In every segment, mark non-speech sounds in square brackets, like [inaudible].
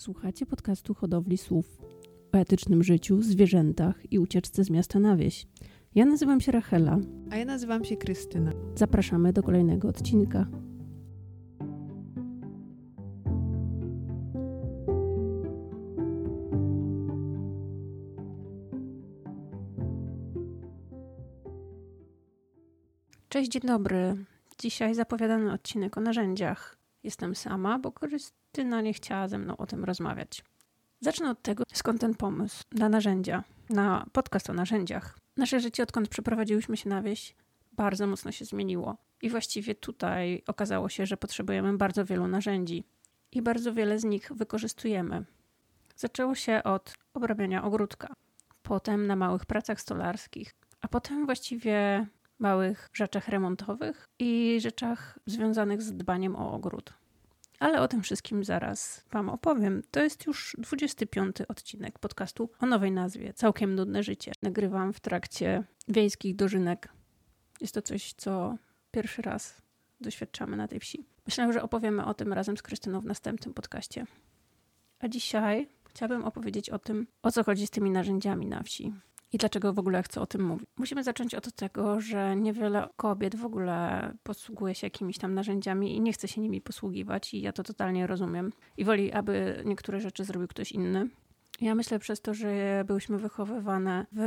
Słuchacie podcastu Hodowli Słów o etycznym życiu, zwierzętach i ucieczce z miasta na wieś. Ja nazywam się Rachela. A ja nazywam się Krystyna. Zapraszamy do kolejnego odcinka. Cześć, dzień dobry. Dzisiaj zapowiadany odcinek o narzędziach. Jestem sama, bo Krystyna nie chciała ze mną o tym rozmawiać. Zacznę od tego, skąd ten pomysł na narzędzia, na podcast o narzędziach. Nasze życie, odkąd przeprowadziłyśmy się na wieś, bardzo mocno się zmieniło. I właściwie tutaj okazało się, że potrzebujemy bardzo wielu narzędzi i bardzo wiele z nich wykorzystujemy. Zaczęło się od obrabiania ogródka, potem na małych pracach stolarskich, a potem właściwie małych rzeczach remontowych i rzeczach związanych z dbaniem o ogród. Ale o tym wszystkim zaraz Wam opowiem. To jest już 25 odcinek podcastu o nowej nazwie Całkiem Nudne Życie. Nagrywam w trakcie wiejskich dożynek. Jest to coś, co pierwszy raz doświadczamy na tej wsi. Myślę, że opowiemy o tym razem z Krystyną w następnym podcaście. A dzisiaj chciałabym opowiedzieć o tym, o co chodzi z tymi narzędziami na wsi i dlaczego w ogóle chcę o tym mówić. Musimy zacząć od tego, że niewiele kobiet w ogóle posługuje się jakimiś tam narzędziami i nie chce się nimi posługiwać i ja to totalnie rozumiem. I woli, aby niektóre rzeczy zrobił ktoś inny. Ja myślę przez to, że byłyśmy wychowywane w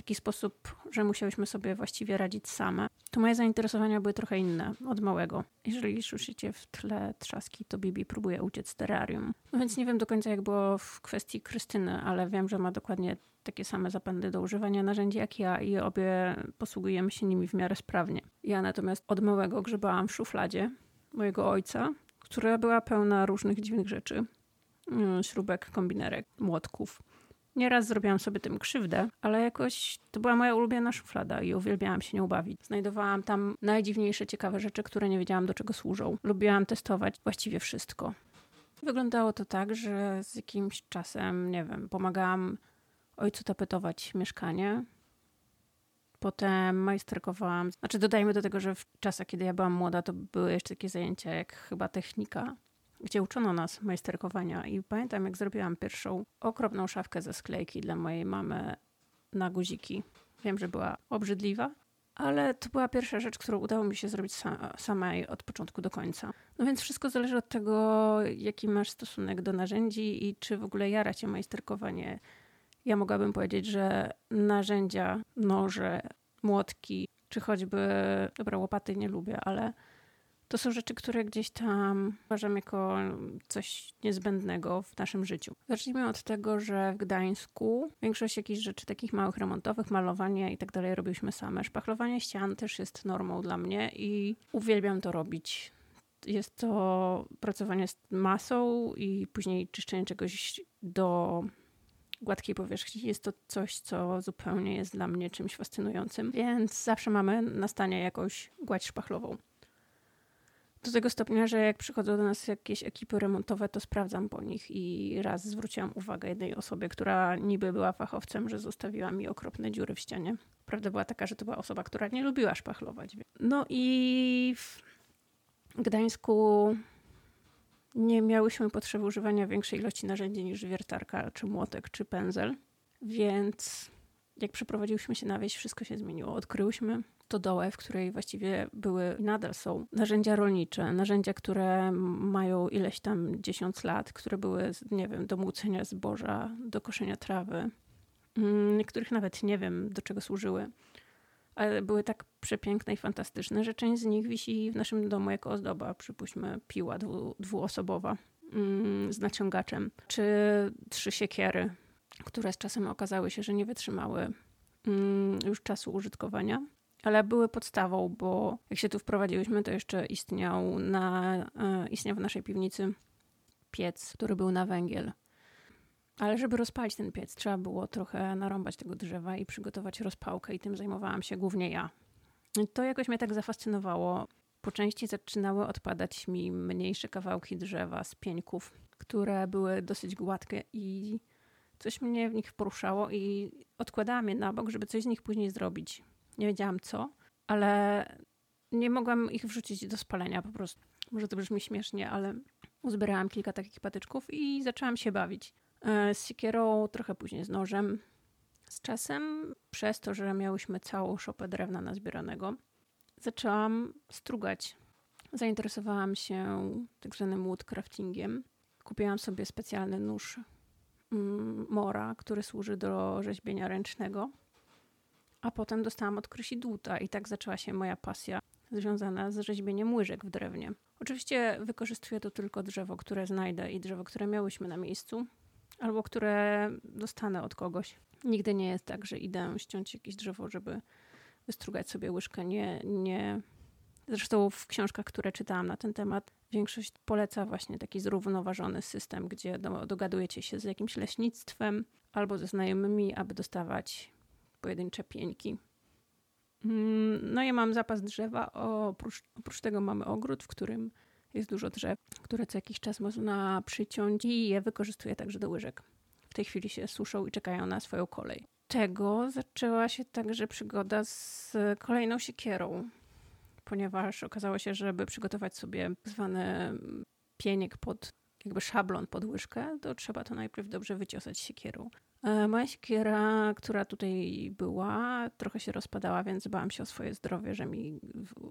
taki sposób, że musiałyśmy sobie właściwie radzić same. To moje zainteresowania były trochę inne od małego. Jeżeli słyszycie w tle trzaski, to Bibi próbuje uciec z terrarium. No więc nie wiem do końca, jak było w kwestii Krystyny, ale wiem, że ma dokładnie takie same zapędy do używania narzędzi jak ja i obie posługujemy się nimi w miarę sprawnie. Ja natomiast od małego grzebałam w szufladzie mojego ojca, która była pełna różnych dziwnych rzeczy. Mm, śrubek, kombinerek, młotków. Nieraz zrobiłam sobie tym krzywdę, ale jakoś to była moja ulubiona szuflada i uwielbiałam się nią bawić. Znajdowałam tam najdziwniejsze, ciekawe rzeczy, które nie wiedziałam do czego służą. Lubiłam testować właściwie wszystko. Wyglądało to tak, że z jakimś czasem, nie wiem, pomagałam ojcu tapetować mieszkanie. Potem majsterkowałam. Znaczy, dodajmy do tego, że w czasach, kiedy ja byłam młoda, to były jeszcze takie zajęcia jak chyba technika, gdzie uczono nas majsterkowania. I pamiętam, jak zrobiłam pierwszą okropną szafkę ze sklejki dla mojej mamy na guziki. Wiem, że była obrzydliwa, ale to była pierwsza rzecz, którą udało mi się zrobić samej od początku do końca. No więc wszystko zależy od tego, jaki masz stosunek do narzędzi i czy w ogóle jara cię majsterkowanie. Ja mogłabym powiedzieć, że narzędzia, noże, młotki, czy choćby, dobra, łopaty nie lubię, ale to są rzeczy, które gdzieś tam uważam jako coś niezbędnego w naszym życiu. Zacznijmy od tego, że w Gdańsku większość jakichś rzeczy takich małych remontowych, malowania i tak dalej robiliśmy same. Szpachlowanie ścian też jest normą dla mnie i uwielbiam to robić. Jest to pracowanie z masą i później czyszczenie czegoś do gładkiej powierzchni. Jest to coś, co zupełnie jest dla mnie czymś fascynującym, więc zawsze mamy na stanie jakąś gładź szpachlową. Do tego stopnia, że jak przychodzą do nas jakieś ekipy remontowe, to sprawdzam po nich i raz zwróciłam uwagę jednej osobie, która niby była fachowcem, że zostawiła mi okropne dziury w ścianie. Prawda była taka, że to była osoba, która nie lubiła szpachlować. No i w Gdańsku nie miałyśmy potrzeby używania większej ilości narzędzi niż wiertarka, czy młotek, czy pędzel, więc jak przeprowadziłyśmy się na wieś, wszystko się zmieniło. Odkryłyśmy stodołę, w której właściwie były i nadal są narzędzia rolnicze, narzędzia, które mają ileś tam dziesiąt lat, które były, nie wiem, do młócenia zboża, do koszenia trawy. Mm, niektórych nawet nie wiem, do czego służyły, ale były tak przepiękne i fantastyczne, że część z nich wisi w naszym domu jako ozdoba. Przypuśćmy piła dwu, dwuosobowa mm, z naciągaczem, czy trzy siekiery, które z czasem okazały się, że nie wytrzymały mm, już czasu użytkowania ale były podstawą, bo jak się tu wprowadziłyśmy, to jeszcze istniał, na, e, istniał w naszej piwnicy piec, który był na węgiel. Ale żeby rozpalić ten piec, trzeba było trochę narąbać tego drzewa i przygotować rozpałkę, i tym zajmowałam się głównie ja. To jakoś mnie tak zafascynowało. Po części zaczynały odpadać mi mniejsze kawałki drzewa z pieńków, które były dosyć gładkie i coś mnie w nich poruszało i odkładałam je na bok, żeby coś z nich później zrobić. Nie wiedziałam co, ale nie mogłam ich wrzucić do spalenia po prostu. Może to brzmi śmiesznie, ale Uzbierałam kilka takich patyczków i zaczęłam się bawić. E, z siekierą, trochę później z nożem. Z czasem, przez to, że miałyśmy całą szopę drewna nazbieranego, zaczęłam strugać. Zainteresowałam się tak zwanym woodcraftingiem. Kupiłam sobie specjalny nóż mora, który służy do rzeźbienia ręcznego. A potem dostałam od Krysi dłuta i tak zaczęła się moja pasja związana z rzeźbieniem łyżek w drewnie. Oczywiście wykorzystuję to tylko drzewo, które znajdę i drzewo, które miałyśmy na miejscu, albo które dostanę od kogoś. Nigdy nie jest tak, że idę ściąć jakieś drzewo, żeby wystrugać sobie łyżkę. Nie, nie. Zresztą w książkach, które czytałam na ten temat, większość poleca właśnie taki zrównoważony system, gdzie dogadujecie się z jakimś leśnictwem albo ze znajomymi, aby dostawać pojedyncze pieńki. Mm, no ja mam zapas drzewa, oprócz, oprócz tego mamy ogród, w którym jest dużo drzew, które co jakiś czas można przyciąć i je wykorzystuję także do łyżek. W tej chwili się suszą i czekają na swoją kolej. Tego zaczęła się także przygoda z kolejną siekierą, ponieważ okazało się, że żeby przygotować sobie zwany pieniek pod, jakby szablon pod łyżkę, to trzeba to najpierw dobrze wyciosać siekierą. E, moja siekiera, która tutaj była, trochę się rozpadała, więc bałam się o swoje zdrowie, że mi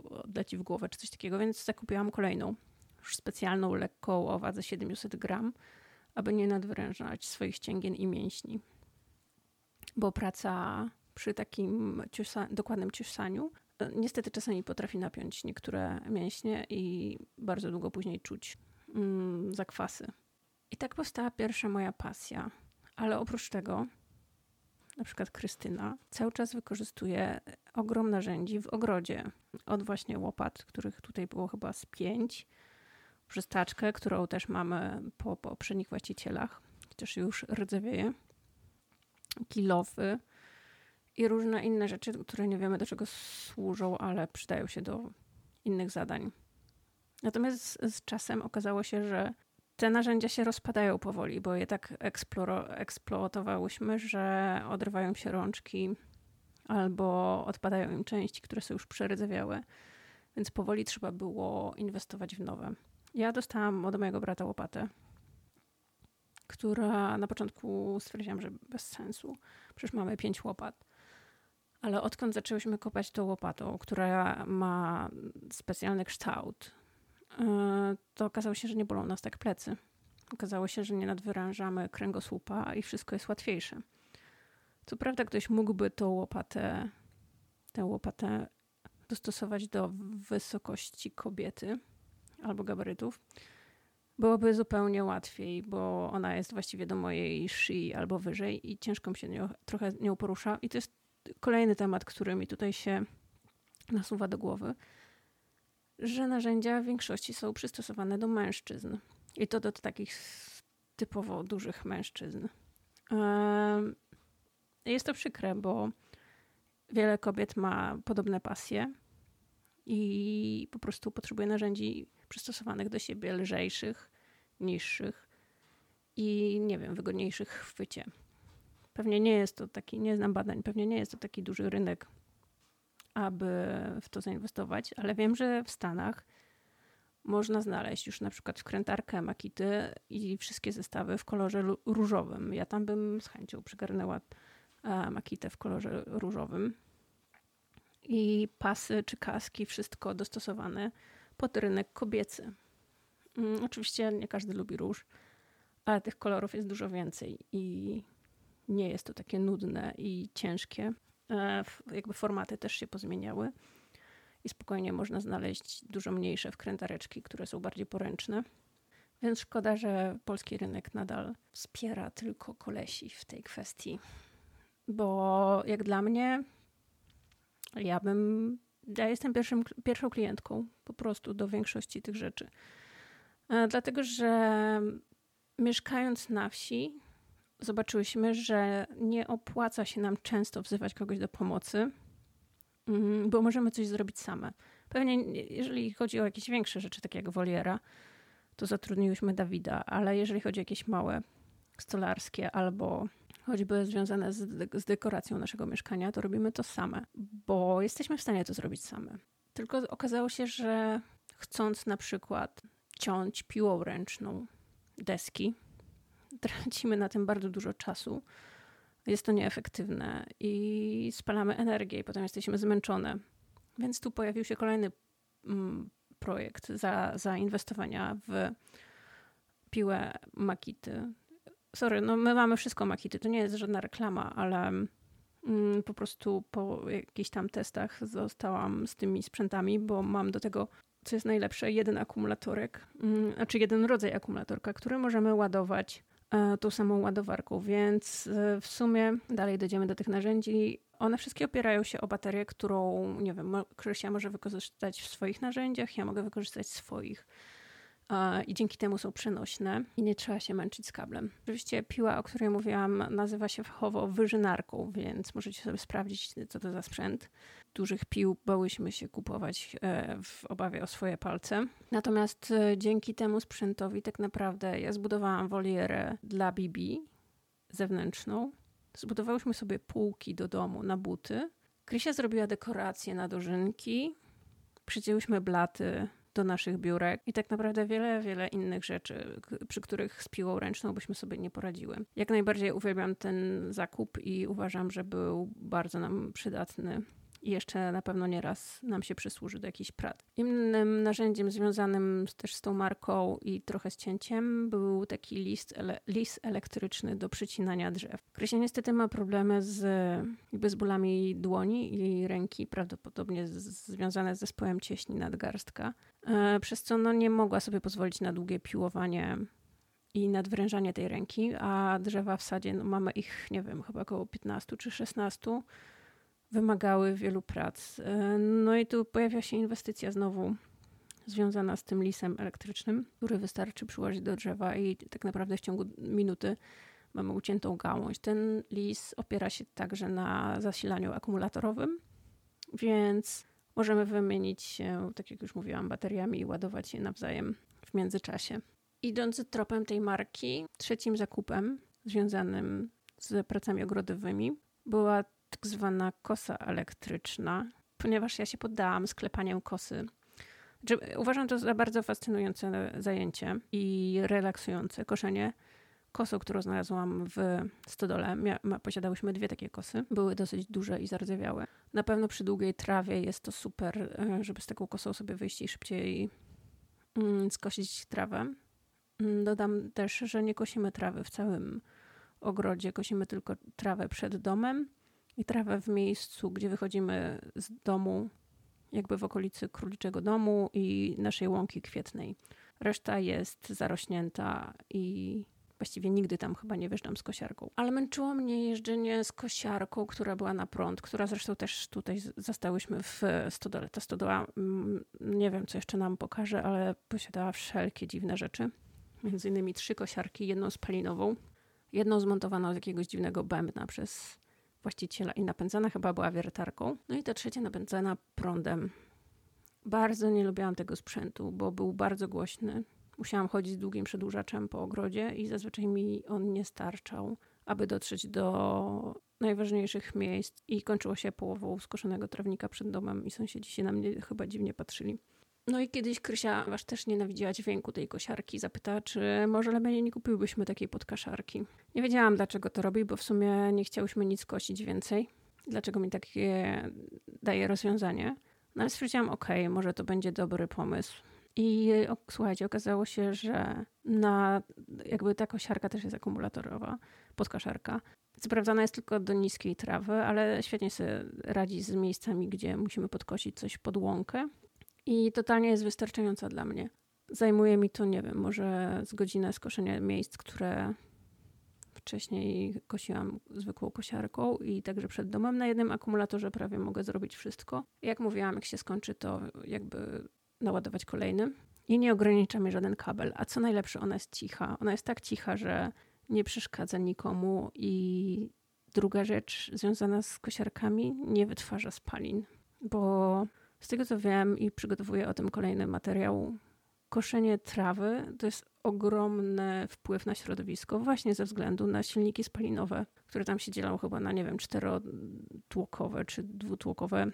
odleci w głowę czy coś takiego, więc zakupiłam kolejną, już specjalną, lekką o wadze 700 gram, aby nie nadwyrężać swoich ścięgien i mięśni. Bo praca przy takim ciusa, dokładnym ciusaniu niestety czasami potrafi napiąć niektóre mięśnie i bardzo długo później czuć mm, zakwasy. I tak powstała pierwsza moja pasja – ale oprócz tego, na przykład Krystyna cały czas wykorzystuje ogrom narzędzi w ogrodzie. Od właśnie łopat, których tutaj było chyba z pięć, przez taczkę, którą też mamy po poprzednich właścicielach, chociaż już rdzewieje, kilofy i różne inne rzeczy, które nie wiemy do czego służą, ale przydają się do innych zadań. Natomiast z, czasem okazało się, że te narzędzia się rozpadają powoli, bo je tak eksploatowałyśmy, że odrywają się rączki albo odpadają im części, które są już przerdzewiałe, więc powoli trzeba było inwestować w nowe. Ja dostałam od mojego brata łopatę, która na początku stwierdziłam, że bez sensu. Przecież mamy pięć łopat. Ale odkąd zaczęłyśmy kopać tą łopatą, która ma specjalny kształt, E, to okazało się, że nie bolą nas tak plecy. Okazało się, że nie nadwyrężamy kręgosłupa i wszystko jest łatwiejsze. Co prawda ktoś mógłby tą łopatę, tę łopatę dostosować do wysokości kobiety albo gabarytów. Byłoby zupełnie łatwiej, bo ona jest właściwie do mojej szyi albo wyżej i ciężko mi się nią, trochę nią porusza. I to jest kolejny temat, który mi tutaj się nasuwa do głowy że narzędzia w większości są przystosowane do mężczyzn. I to do takich typowo dużych mężczyzn. Jest to przykre, bo wiele kobiet ma podobne pasje i po prostu potrzebuje narzędzi przystosowanych do siebie, lżejszych, niższych i nie wiem, wygodniejszych w chwycie. Pewnie nie jest to taki, nie znam badań, pewnie nie jest to taki duży rynek aby w to zainwestować, ale wiem, że w Stanach można znaleźć już na przykład wkrętarkę Makity i wszystkie zestawy w kolorze różowym. Ja tam bym z chęcią przygarnęła e, Makitę w kolorze różowym. I pasy czy kaski, wszystko dostosowane pod rynek kobiecy. Mm, oczywiście nie każdy lubi róż, ale tych kolorów jest dużo więcej i nie jest to takie nudne i ciężkie. E, jakby formaty też się pozmieniały i spokojnie można znaleźć dużo mniejsze wkrętareczki, które są bardziej poręczne. Więc szkoda, że polski rynek nadal wspiera tylko kolesi w tej kwestii. Bo jak dla mnie, ja bym. Ja jestem pierwszym, pierwszą klientką po prostu do większości tych rzeczy. E, dlatego, że mieszkając na wsi, zobaczyłyśmy, że nie opłaca się nam często wzywać kogoś do pomocy, mm, bo możemy coś zrobić same. Pewnie, jeżeli chodzi o jakieś większe rzeczy, takie jak woliera, to zatrudniłyśmy Dawida, ale jeżeli chodzi o jakieś małe, stolarskie albo choćby związane z, z dekoracją naszego mieszkania, to robimy to same, bo jesteśmy w stanie to zrobić same. Tylko okazało się, że chcąc na przykład ciąć piłą ręczną deski. [laughs] Tracimy na tym bardzo dużo czasu. Jest to nieefektywne i spalamy energię i potem jesteśmy zmęczone. Więc tu pojawił się kolejny mm, projekt za, zainwestowania w piłę Makity. Sorry, no my mamy wszystko Makity, to nie jest żadna reklama, ale mm, po prostu po jakichś tam testach zostałam z tymi sprzętami, bo mam do tego, co jest najlepsze, jeden akumulatorek, mm, znaczy jeden rodzaj akumulatorka, który możemy ładować tą samą ładowarką, więc e, w sumie dalej dojdziemy do tych narzędzi. One wszystkie opierają się o baterię, którą, nie wiem, Krysia może wykorzystać w swoich narzędziach, ja mogę wykorzystać swoich i dzięki temu są przenośne i nie trzeba się męczyć z kablem. Oczywiście piła, o której mówiłam, nazywa się fachowo wyżynarką, więc możecie sobie sprawdzić, co to za sprzęt. Dużych pił bałyśmy się kupować e, w obawie o swoje palce. Natomiast e, dzięki temu sprzętowi tak naprawdę ja zbudowałam wolierę dla Bibi zewnętrzną. Zbudowałyśmy sobie półki do domu na buty. Krysia zrobiła dekoracje na dożynki. Przycięłyśmy blaty do naszych biurek i tak naprawdę wiele, wiele innych rzeczy, przy których z piłą ręczną byśmy sobie nie poradziły. Jak najbardziej uwielbiam ten zakup i uważam, że był bardzo nam przydatny i jeszcze na pewno nieraz nam się przysłuży do jakichś prac. Innym narzędziem związanym też z tą marką i trochę z cięciem był taki list, ele lis elektryczny do przycinania drzew. Krysia niestety ma problemy z, jakby z bólami dłoni i ręki, prawdopodobnie z, związane z zespołem cieśni nadgarstka, e, przez co no, nie mogła sobie pozwolić na długie piłowanie i nadwrężanie tej ręki, a drzewa w sadzie, no, mamy ich, nie wiem, chyba około 15 czy 16, wymagały wielu prac. E, no i tu pojawia się inwestycja znowu związana z tym lisem elektrycznym, który wystarczy przyłożyć do drzewa i tak naprawdę w ciągu minuty mamy uciętą gałąź. Ten lis opiera się także na zasilaniu akumulatorowym, więc możemy wymienić się, tak jak już mówiłam, bateriami i ładować je nawzajem w międzyczasie. Idąc tropem tej marki, trzecim zakupem związanym z pracami ogrodowymi była tak zwana kosa elektryczna, ponieważ ja się poddałam sklepaniem kosy. Znaczy, uważam to za bardzo fascynujące zajęcie i relaksujące koszenie kosą, którą znalazłam w stodole. Posiadałyśmy dwie takie kosy. Były dosyć duże i zardzewiałe. Na pewno przy długiej trawie jest to super, e, żeby z taką kosą sobie wyjść i szybciej mm, skosić trawę. Mm, dodam też, że nie kosimy trawy w całym ogrodzie, kosimy tylko trawę przed domem i trawę w miejscu, gdzie wychodzimy z domu, jakby w okolicy króliczego domu i naszej łąki kwietnej. Reszta jest zarośnięta i właściwie nigdy tam chyba nie wjeżdżam z kosiarką. Ale męczyło mnie jeżdżenie z kosiarką, która była na prąd, która zresztą też tutaj zastałyśmy w stodole. Ta stodoła, mm, nie wiem co jeszcze nam pokaże, ale posiadała wszelkie dziwne rzeczy. Między innymi trzy kosiarki, jedną spalinową, jedną zmontowaną z jakiegoś dziwnego bębna przez właściciela i napędzana chyba była wiertarką. No i ta trzecia napędzana prądem. Bardzo nie lubiłam tego sprzętu, bo był bardzo głośny. Musiałam chodzić z długim przedłużaczem po ogrodzie i zazwyczaj mi on nie starczał, aby dotrzeć do najważniejszych miejsc i kończyło się połową skoszonego trawnika przed domem i sąsiedzi się na mnie chyba dziwnie patrzyli. No i kiedyś Krysia aż też nienawidziła dźwięku tej kosiarki. Zapytała, czy może lepiej nie kupiłbyśmy takiej podkaszarki. Nie wiedziałam, dlaczego to robi, bo w sumie nie chciałyśmy nic kosić więcej. Dlaczego mi takie daje rozwiązanie. No ale stwierdziłam, okej, okay, może to będzie dobry pomysł. I o, słuchajcie, okazało się, że na, jakby ta kosiarka też jest akumulatorowa, podkaszarka. Ona jest tylko do niskiej trawy, ale świetnie sobie radzi z miejscami, gdzie musimy podkosić coś pod łąkę i totalnie jest wystarczająca dla mnie. Zajmuje mi to, nie wiem, może z godzinę skoszenia miejsc, które wcześniej kosiłam zwykłą kosiarką i także przed domem na jednym akumulatorze prawie mogę zrobić wszystko. Jak mówiłam, jak się skończy, to jakby naładować kolejny. I nie ogranicza mnie żaden kabel. A co najlepsze, ona jest cicha. Ona jest tak cicha, że nie przeszkadza nikomu. I druga rzecz związana z kosiarkami, nie wytwarza spalin, bo z tego co wiem i przygotowuję o tym kolejny materiał, koszenie trawy to jest ogromny wpływ na środowisko, właśnie ze względu na silniki spalinowe, które tam się dzielą chyba na, nie wiem, czterotłokowe czy dwutłokowe.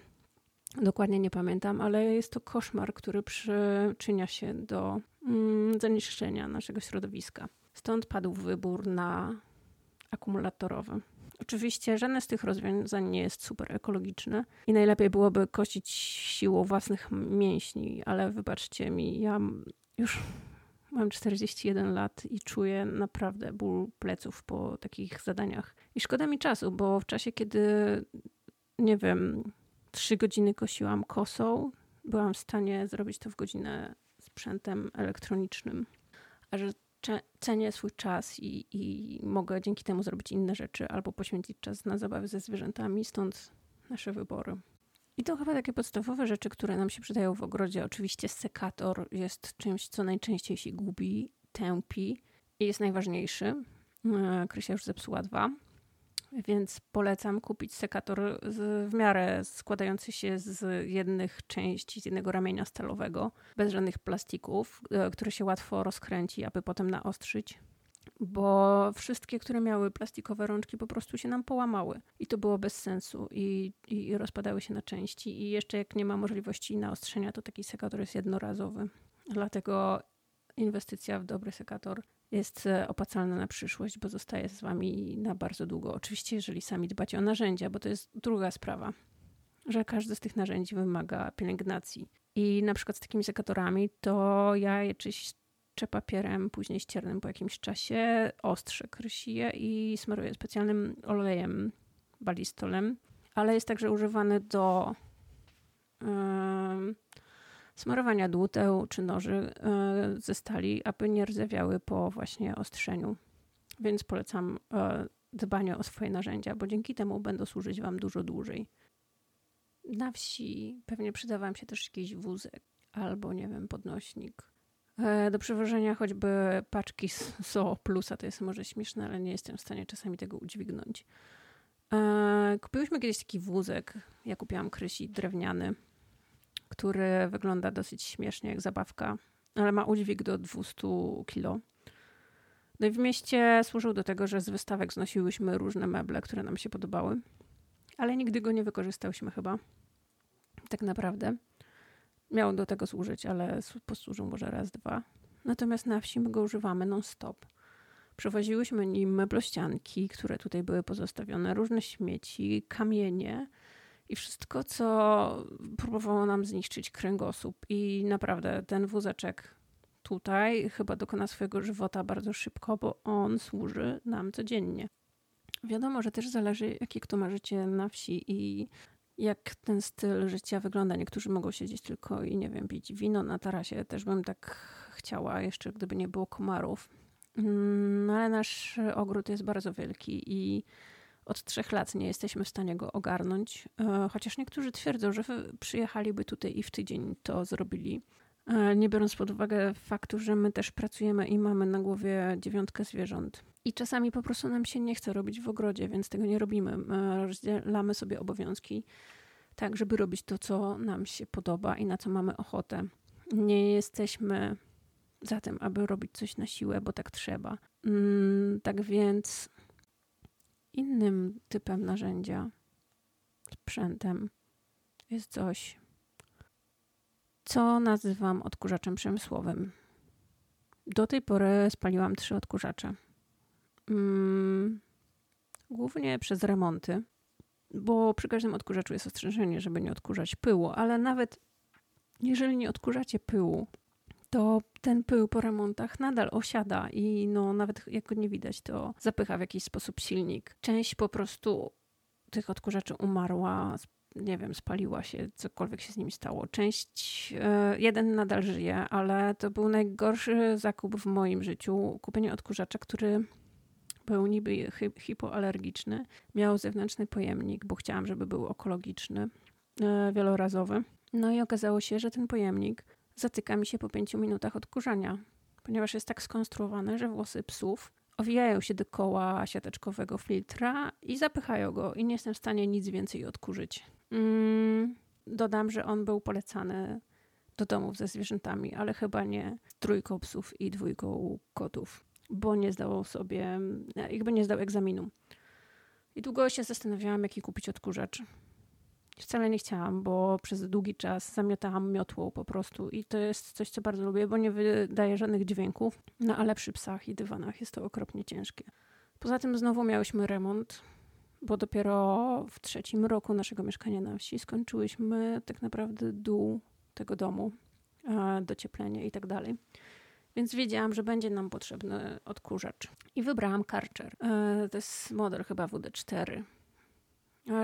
Dokładnie nie pamiętam, ale jest to koszmar, który przyczynia się do mm, zanieczyszczenia naszego środowiska. Stąd padł wybór na akumulatorowy. Oczywiście żadne z tych rozwiązań nie jest super ekologiczne i najlepiej byłoby kościć siłą własnych mięśni, ale wybaczcie mi, ja już mam 41 lat i czuję naprawdę ból pleców po takich zadaniach. I szkoda mi czasu, bo w czasie, kiedy nie wiem, trzy godziny kosiłam kosą, byłam w stanie zrobić to w godzinę sprzętem elektronicznym. A że cenię swój czas i, i mogę dzięki temu zrobić inne rzeczy albo poświęcić czas na zabawy ze zwierzętami, stąd nasze wybory. I to chyba takie podstawowe rzeczy, które nam się przydają w ogrodzie. Oczywiście sekator jest czymś, co najczęściej się gubi, tępi i jest najważniejszy. E, Krysia już zepsuła dwa. Więc polecam kupić sekator w miarę składający się z jednych części, z jednego ramienia stalowego, bez żadnych plastików, e, który się łatwo rozkręci, aby potem naostrzyć. Bo wszystkie, które miały plastikowe rączki, po prostu się nam połamały. I to było bez sensu i, i rozpadały się na części. I jeszcze jak nie ma możliwości naostrzenia, to taki sekator jest jednorazowy. Dlatego inwestycja w dobry sekator jest e, opłacalna na przyszłość, bo zostaje z wami na bardzo długo. Oczywiście, jeżeli sami dbacie o narzędzia, bo to jest druga sprawa, że każde z tych narzędzi wymaga pielęgnacji. I na przykład z takimi sekatorami, to ja je czyszczę papierem, później ściernym po jakimś czasie, ostrzę krysiję i smaruję specjalnym olejem balistolem, ale jest także używany do yy, smarowania dłuteł czy noży e, ze stali, aby nie rdzewiały po właśnie ostrzeniu. Więc polecam e, dbanie o swoje narzędzia, bo dzięki temu będą służyć Wam dużo dłużej. Na wsi pewnie przyda Wam się też jakiś wózek albo, nie wiem, podnośnik. E, do przewożenia choćby paczki SO [laughs] Plusa, to jest może śmieszne, ale nie jestem w stanie czasami tego udźwignąć. Kupiłyśmy kiedyś taki wózek, ja kupiłam Krysi, drewniany który wygląda dosyć śmiesznie jak zabawka, ale ma udźwig do 200 kg. No i w mieście służył do tego, że z wystawek znosiłyśmy różne meble, które nam się podobały, ale nigdy go nie wykorzystałyśmy chyba. Tak naprawdę. Miał do tego służyć, ale posłużył może raz, dwa. Natomiast na wsi my go używamy non-stop. Przewoziłyśmy nim meblościanki, które tutaj były pozostawione, różne śmieci, kamienie, i wszystko, co próbowało nam zniszczyć kręgosłup. I naprawdę ten wózeczek tutaj chyba dokona swojego żywota bardzo szybko, bo on służy nam codziennie. Wiadomo, że też zależy, jakie kto ma życie na wsi i jak ten styl życia wygląda. Niektórzy mogą siedzieć tylko i nie wiem, pić wino na tarasie. Też bym tak chciała, jeszcze gdyby nie było komarów. No ale nasz ogród jest bardzo wielki i od trzech lat nie jesteśmy w stanie go ogarnąć, e, chociaż niektórzy twierdzą, że przyjechaliby tutaj i w tydzień to zrobili. E, nie biorąc pod uwagę faktu, że my też pracujemy i mamy na głowie dziewiątkę zwierząt. I czasami po prostu nam się nie chce robić w ogrodzie, więc tego nie robimy. E, rozdzielamy sobie obowiązki tak, żeby robić to, co nam się podoba i na co mamy ochotę. Nie jesteśmy za tym, aby robić coś na siłę, bo tak trzeba. Mm, tak więc Innym typem narzędzia, sprzętem jest coś, co nazywam odkurzaczem przemysłowym. Do tej pory spaliłam trzy odkurzacze. Mm, głównie przez remonty, bo przy każdym odkurzaczu jest ostrzeżenie, żeby nie odkurzać pyłu, ale nawet jeżeli nie odkurzacie pyłu, to ten pył po remontach nadal osiada i no nawet jak go nie widać, to zapycha w jakiś sposób silnik. Część po prostu tych odkurzaczy umarła, nie wiem, spaliła się, cokolwiek się z nimi stało. Część, e, jeden nadal żyje, ale to był najgorszy zakup w moim życiu. Kupienie odkurzacza, który był niby hipoalergiczny, miał zewnętrzny pojemnik, bo chciałam, żeby był ekologiczny, e, wielorazowy. No i okazało się, że ten pojemnik zatyka mi się po pięciu minutach odkurzania, ponieważ jest tak skonstruowany, że włosy psów owijają się do koła siateczkowego filtra i zapychają go i nie jestem w stanie nic więcej odkurzyć. Mm, dodam, że on był polecany do domów ze zwierzętami, ale chyba nie trójką psów i dwójką kotów, bo nie zdał sobie, jakby nie zdał egzaminu. I długo się zastanawiałam, jaki kupić odkurzacz. Wcale nie chciałam, bo przez długi czas zamiatałam miotłą po prostu i to jest coś, co bardzo lubię, bo nie wydaje żadnych dźwięków. No ale przy psach i dywanach jest to okropnie ciężkie. Poza tym znowu miałyśmy remont, bo dopiero w trzecim roku naszego mieszkania na wsi skończyłyśmy tak naprawdę dół tego domu, docieplenie i tak dalej. Więc wiedziałam, że będzie nam potrzebny odkurzacz. I wybrałam Karcher. E, to jest model chyba WD4.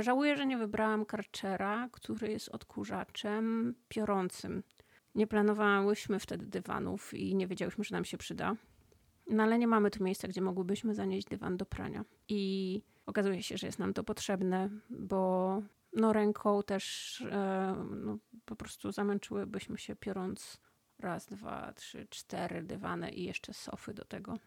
Żałuję, że nie wybrałam Karchera, który jest odkurzaczem piorącym. Nie planowałyśmy wtedy dywanów i nie wiedziałyśmy, że nam się przyda. No ale nie mamy tu miejsca, gdzie mogłybyśmy zanieść dywan do prania. I okazuje się, że jest nam to potrzebne, bo no ręką też e, no, po prostu zamęczyłybyśmy się piorąc raz, dwa, trzy, cztery dywany i jeszcze sofy do tego.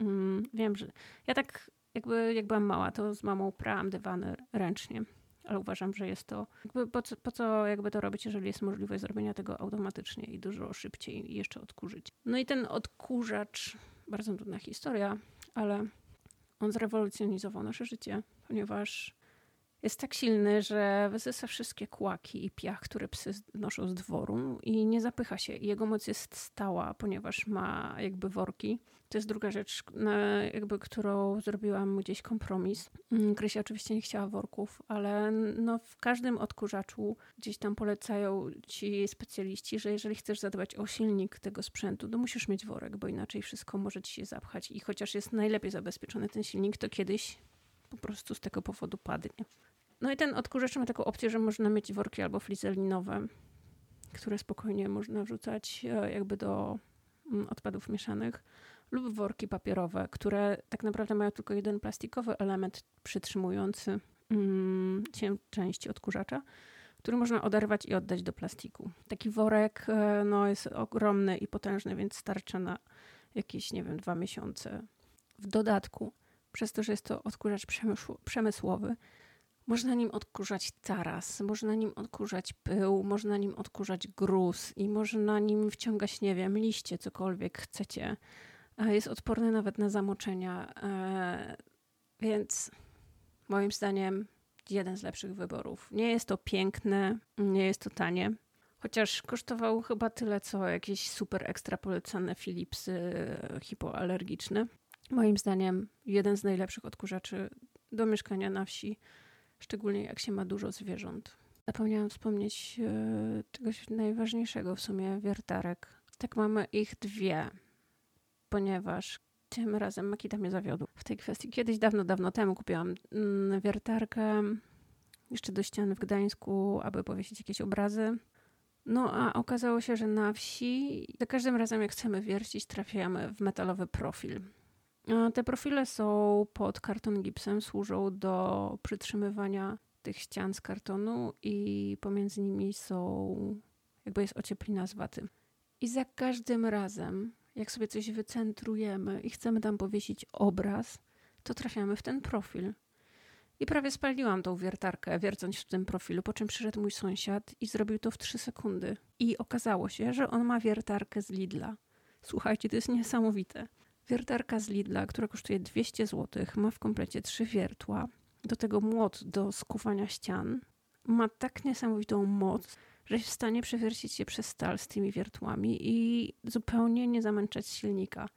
Mm, wiem, że ja tak jakby jak byłam mała, to z mamą prałam dywany ręcznie, ale uważam, że jest to jakby po co, po co jakby to robić, jeżeli jest możliwość zrobienia tego automatycznie i dużo szybciej i jeszcze odkurzyć. No i ten odkurzacz, bardzo trudna historia, ale on zrewolucjonizował nasze życie, ponieważ jest tak silny, że wysysa wszystkie kłaki i piach, które psy noszą z dworu i nie zapycha się. Jego moc jest stała, ponieważ ma jakby worki. To jest druga rzecz, jakby, którą zrobiłam gdzieś kompromis. Mm, Krysia oczywiście nie chciała worków, ale no w każdym odkurzaczu gdzieś tam polecają ci specjaliści, że jeżeli chcesz zadbać o silnik tego sprzętu, to musisz mieć worek, bo inaczej wszystko może ci się zapchać. I chociaż jest najlepiej zabezpieczony ten silnik, to kiedyś po prostu z tego powodu padnie. No i ten odkurzacz ma taką opcję, że można mieć worki albo flizelinowe, które spokojnie można wrzucać e, jakby do mm, odpadów mieszanych, lub worki papierowe, które tak naprawdę mają tylko jeden plastikowy element przytrzymujący mm, części odkurzacza, który można oderwać i oddać do plastiku. Taki worek e, no, jest ogromny i potężny, więc starcza na jakieś, nie wiem, dwa miesiące. W dodatku, przez to, że jest to odkurzacz przemysłowy, można nim odkurzać taras, można nim odkurzać pył, można nim odkurzać gruz i można nim wciągać, nie wiem, liście, cokolwiek chcecie. Jest odporny nawet na zamoczenia, e, więc moim zdaniem jeden z lepszych wyborów. Nie jest to piękne, nie jest to tanie, chociaż kosztował chyba tyle, co jakieś super ekstra polecane Philipsy hipoalergiczne. Moim zdaniem jeden z najlepszych odkurzaczy do mieszkania na wsi szczególnie jak się ma dużo zwierząt. Zapomniałam wspomnieć e, czegoś najważniejszego w sumie, wiertarek. Tak mamy ich dwie, ponieważ tym razem Makita mnie zawiodł w tej kwestii. Kiedyś, dawno, dawno temu kupiłam mm, wiertarkę jeszcze do ściany w Gdańsku, aby powiesić jakieś obrazy. No a okazało się, że na wsi za każdym razem jak chcemy wiercić, trafiamy w metalowy profil. Te profile są pod karton gipsem, służą do przytrzymywania tych ścian z kartonu i pomiędzy nimi są, jakby jest ocieplina z waty. I za każdym razem, jak sobie coś wycentrujemy i chcemy tam powiesić obraz, to trafiamy w ten profil. I prawie spaliłam tą wiertarkę, wiercąc w tym profilu, po czym przyszedł mój sąsiad i zrobił to w 3 sekundy. I okazało się, że on ma wiertarkę z Lidla. Słuchajcie, to jest niesamowite. Wiertarka z Lidla, która kosztuje 200 zł, ma w komplecie trzy wiertła. Do tego młot do skuwania ścian. Ma tak niesamowitą moc, że jest w stanie przewiercić się przez stal z tymi wiertłami i zupełnie nie zamęczać silnika.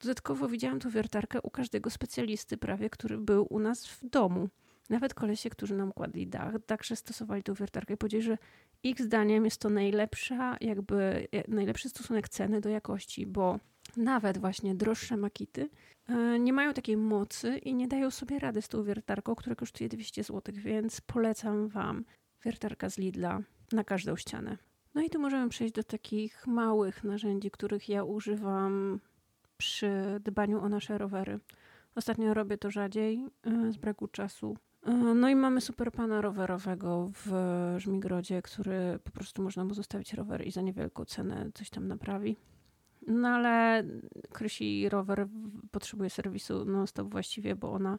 Dodatkowo widziałam tą wiertarkę u każdego specjalisty prawie, który był u nas w domu. Nawet kolesie, którzy nam kładli dach, także stosowali tą wiertarkę i powiedzieli, że ich zdaniem jest to najlepsza, jakby najlepszy stosunek ceny do jakości, bo nawet właśnie droższe makity e, nie mają takiej mocy i nie dają sobie rady z tą wiertarką, która kosztuje 200 zł, więc polecam Wam wiertarka z Lidla na każdą ścianę. No i tu możemy przejść do takich małych narzędzi, których ja używam przy dbaniu o nasze rowery. Ostatnio robię to rzadziej e, z braku czasu. E, no i mamy super pana rowerowego w Żmigrodzie, który po prostu można mu zostawić rower i za niewielką cenę coś tam naprawi. No ale Krysi rower potrzebuje serwisu non-stop właściwie, bo ona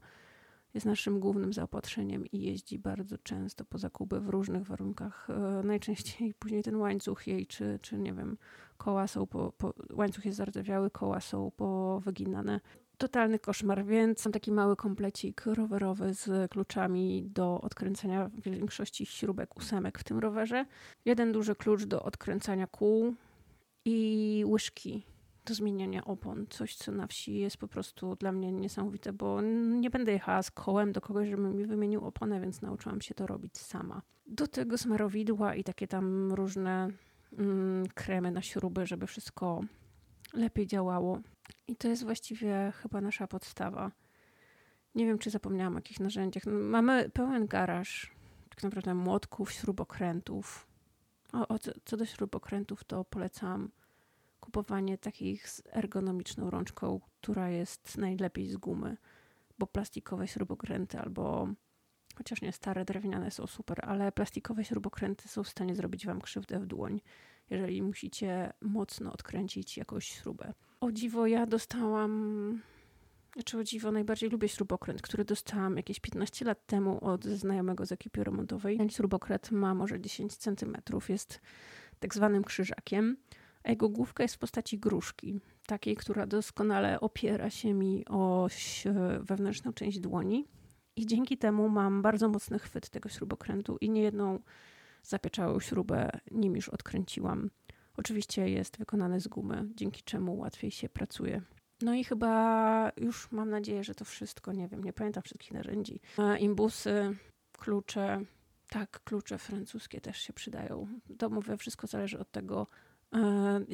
jest naszym głównym zaopatrzeniem i jeździ bardzo często po zakupy w różnych warunkach. E, najczęściej [laughs] później ten łańcuch jej, czy, czy nie wiem, koła są po, po łańcuch jest zardzewiały, koła są powyginane. totalny koszmar, więc mam taki mały komplecik rowerowy z kluczami do odkręcania większości śrubek, ósemek w tym rowerze. Jeden duży klucz do odkręcania kół i łyżki do zmieniania opon. Coś, co na wsi jest po prostu dla mnie niesamowite, bo nie będę jechała z kołem do kogoś, żeby mi wymienił oponę, więc nauczyłam się to robić sama. Do tego smarowidła i takie tam różne mm, kremy na śruby, żeby wszystko lepiej działało. I to jest właściwie chyba nasza podstawa. Nie wiem, czy zapomniałam o jakichś narzędziach. Mamy pełen garaż tak naprawdę młotków, śrubokrętów. O, o co, co do śrubokrętów, to polecam kupowanie takich z ergonomiczną rączką, która jest najlepiej z gumy, bo plastikowe śrubokręty albo chociaż nie stare drewniane są super, ale plastikowe śrubokręty są w stanie zrobić wam krzywdę w dłoń, jeżeli musicie mocno odkręcić jakąś śrubę. O dziwo, ja dostałam. Znaczy, o dziwo, najbardziej lubię śrubokręt, który dostałam jakieś 15 lat temu od znajomego z ekipy remontowej. Ten śrubokręt ma może 10 cm, jest tak zwanym krzyżakiem, a jego główka jest w postaci gruszki, takiej, która doskonale opiera się mi o wewnętrzną część dłoni. I dzięki temu mam bardzo mocny chwyt tego śrubokrętu i niejedną zapieczałą śrubę nim już odkręciłam. Oczywiście jest wykonane z gumy, dzięki czemu łatwiej się pracuje. No i chyba już mam nadzieję, że to wszystko, nie wiem, nie pamiętam wszystkich narzędzi. Imbusy, klucze, tak, klucze francuskie też się przydają. To mówię, wszystko zależy od tego,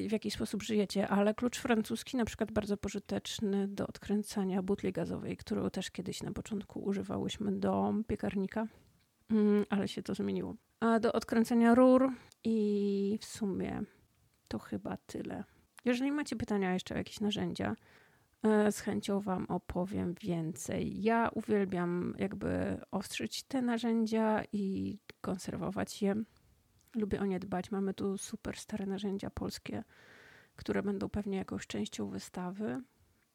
w jaki sposób żyjecie, ale klucz francuski na przykład bardzo pożyteczny do odkręcania butli gazowej, którą też kiedyś na początku używałyśmy do piekarnika, mm, ale się to zmieniło. A do odkręcenia rur i w sumie to chyba tyle. Jeżeli macie pytania jeszcze o jakieś narzędzia, e, z chęcią Wam opowiem więcej. Ja uwielbiam jakby ostrzyć te narzędzia i konserwować je. Lubię o nie dbać. Mamy tu super stare narzędzia polskie, które będą pewnie jakąś częścią wystawy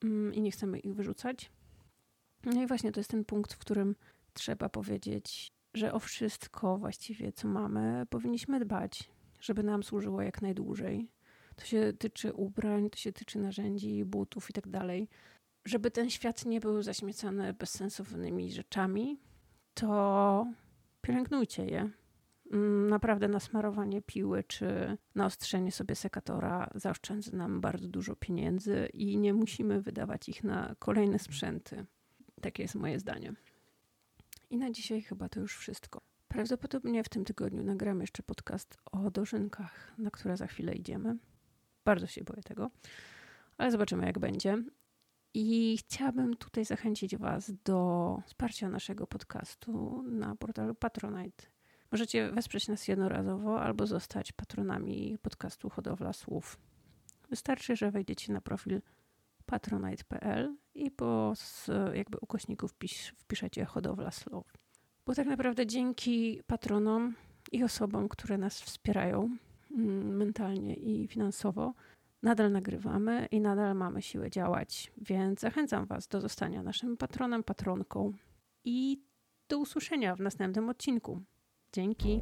mm, i nie chcemy ich wyrzucać. No i właśnie to jest ten punkt, w którym trzeba powiedzieć, że o wszystko właściwie, co mamy, powinniśmy dbać żeby nam służyło jak najdłużej. To się tyczy ubrań, to się tyczy narzędzi, butów i tak dalej. Żeby ten świat nie był zaśmiecany bezsensownymi rzeczami, to pielęgnujcie je. Mm, naprawdę nasmarowanie piły czy naostrzenie sobie sekatora zaoszczędza nam bardzo dużo pieniędzy i nie musimy wydawać ich na kolejne sprzęty. Takie jest moje zdanie. I na dzisiaj chyba to już wszystko. Prawdopodobnie w tym tygodniu nagram jeszcze podcast o dożynkach, na które za chwilę idziemy. Bardzo się boję tego, ale zobaczymy, jak będzie. I chciałabym tutaj zachęcić Was do wsparcia naszego podcastu na portalu Patronite. Możecie wesprzeć nas jednorazowo albo zostać patronami podcastu Hodowla Słów. Wystarczy, że wejdziecie na profil patronite.pl i po jakby ukośników wpiszecie Hodowla Słów. Bo tak naprawdę dzięki patronom i osobom, które nas wspierają mentalnie i finansowo, nadal nagrywamy i nadal mamy siłę działać. Więc zachęcam Was do zostania naszym patronem, patronką i do usłyszenia w następnym odcinku. Dzięki.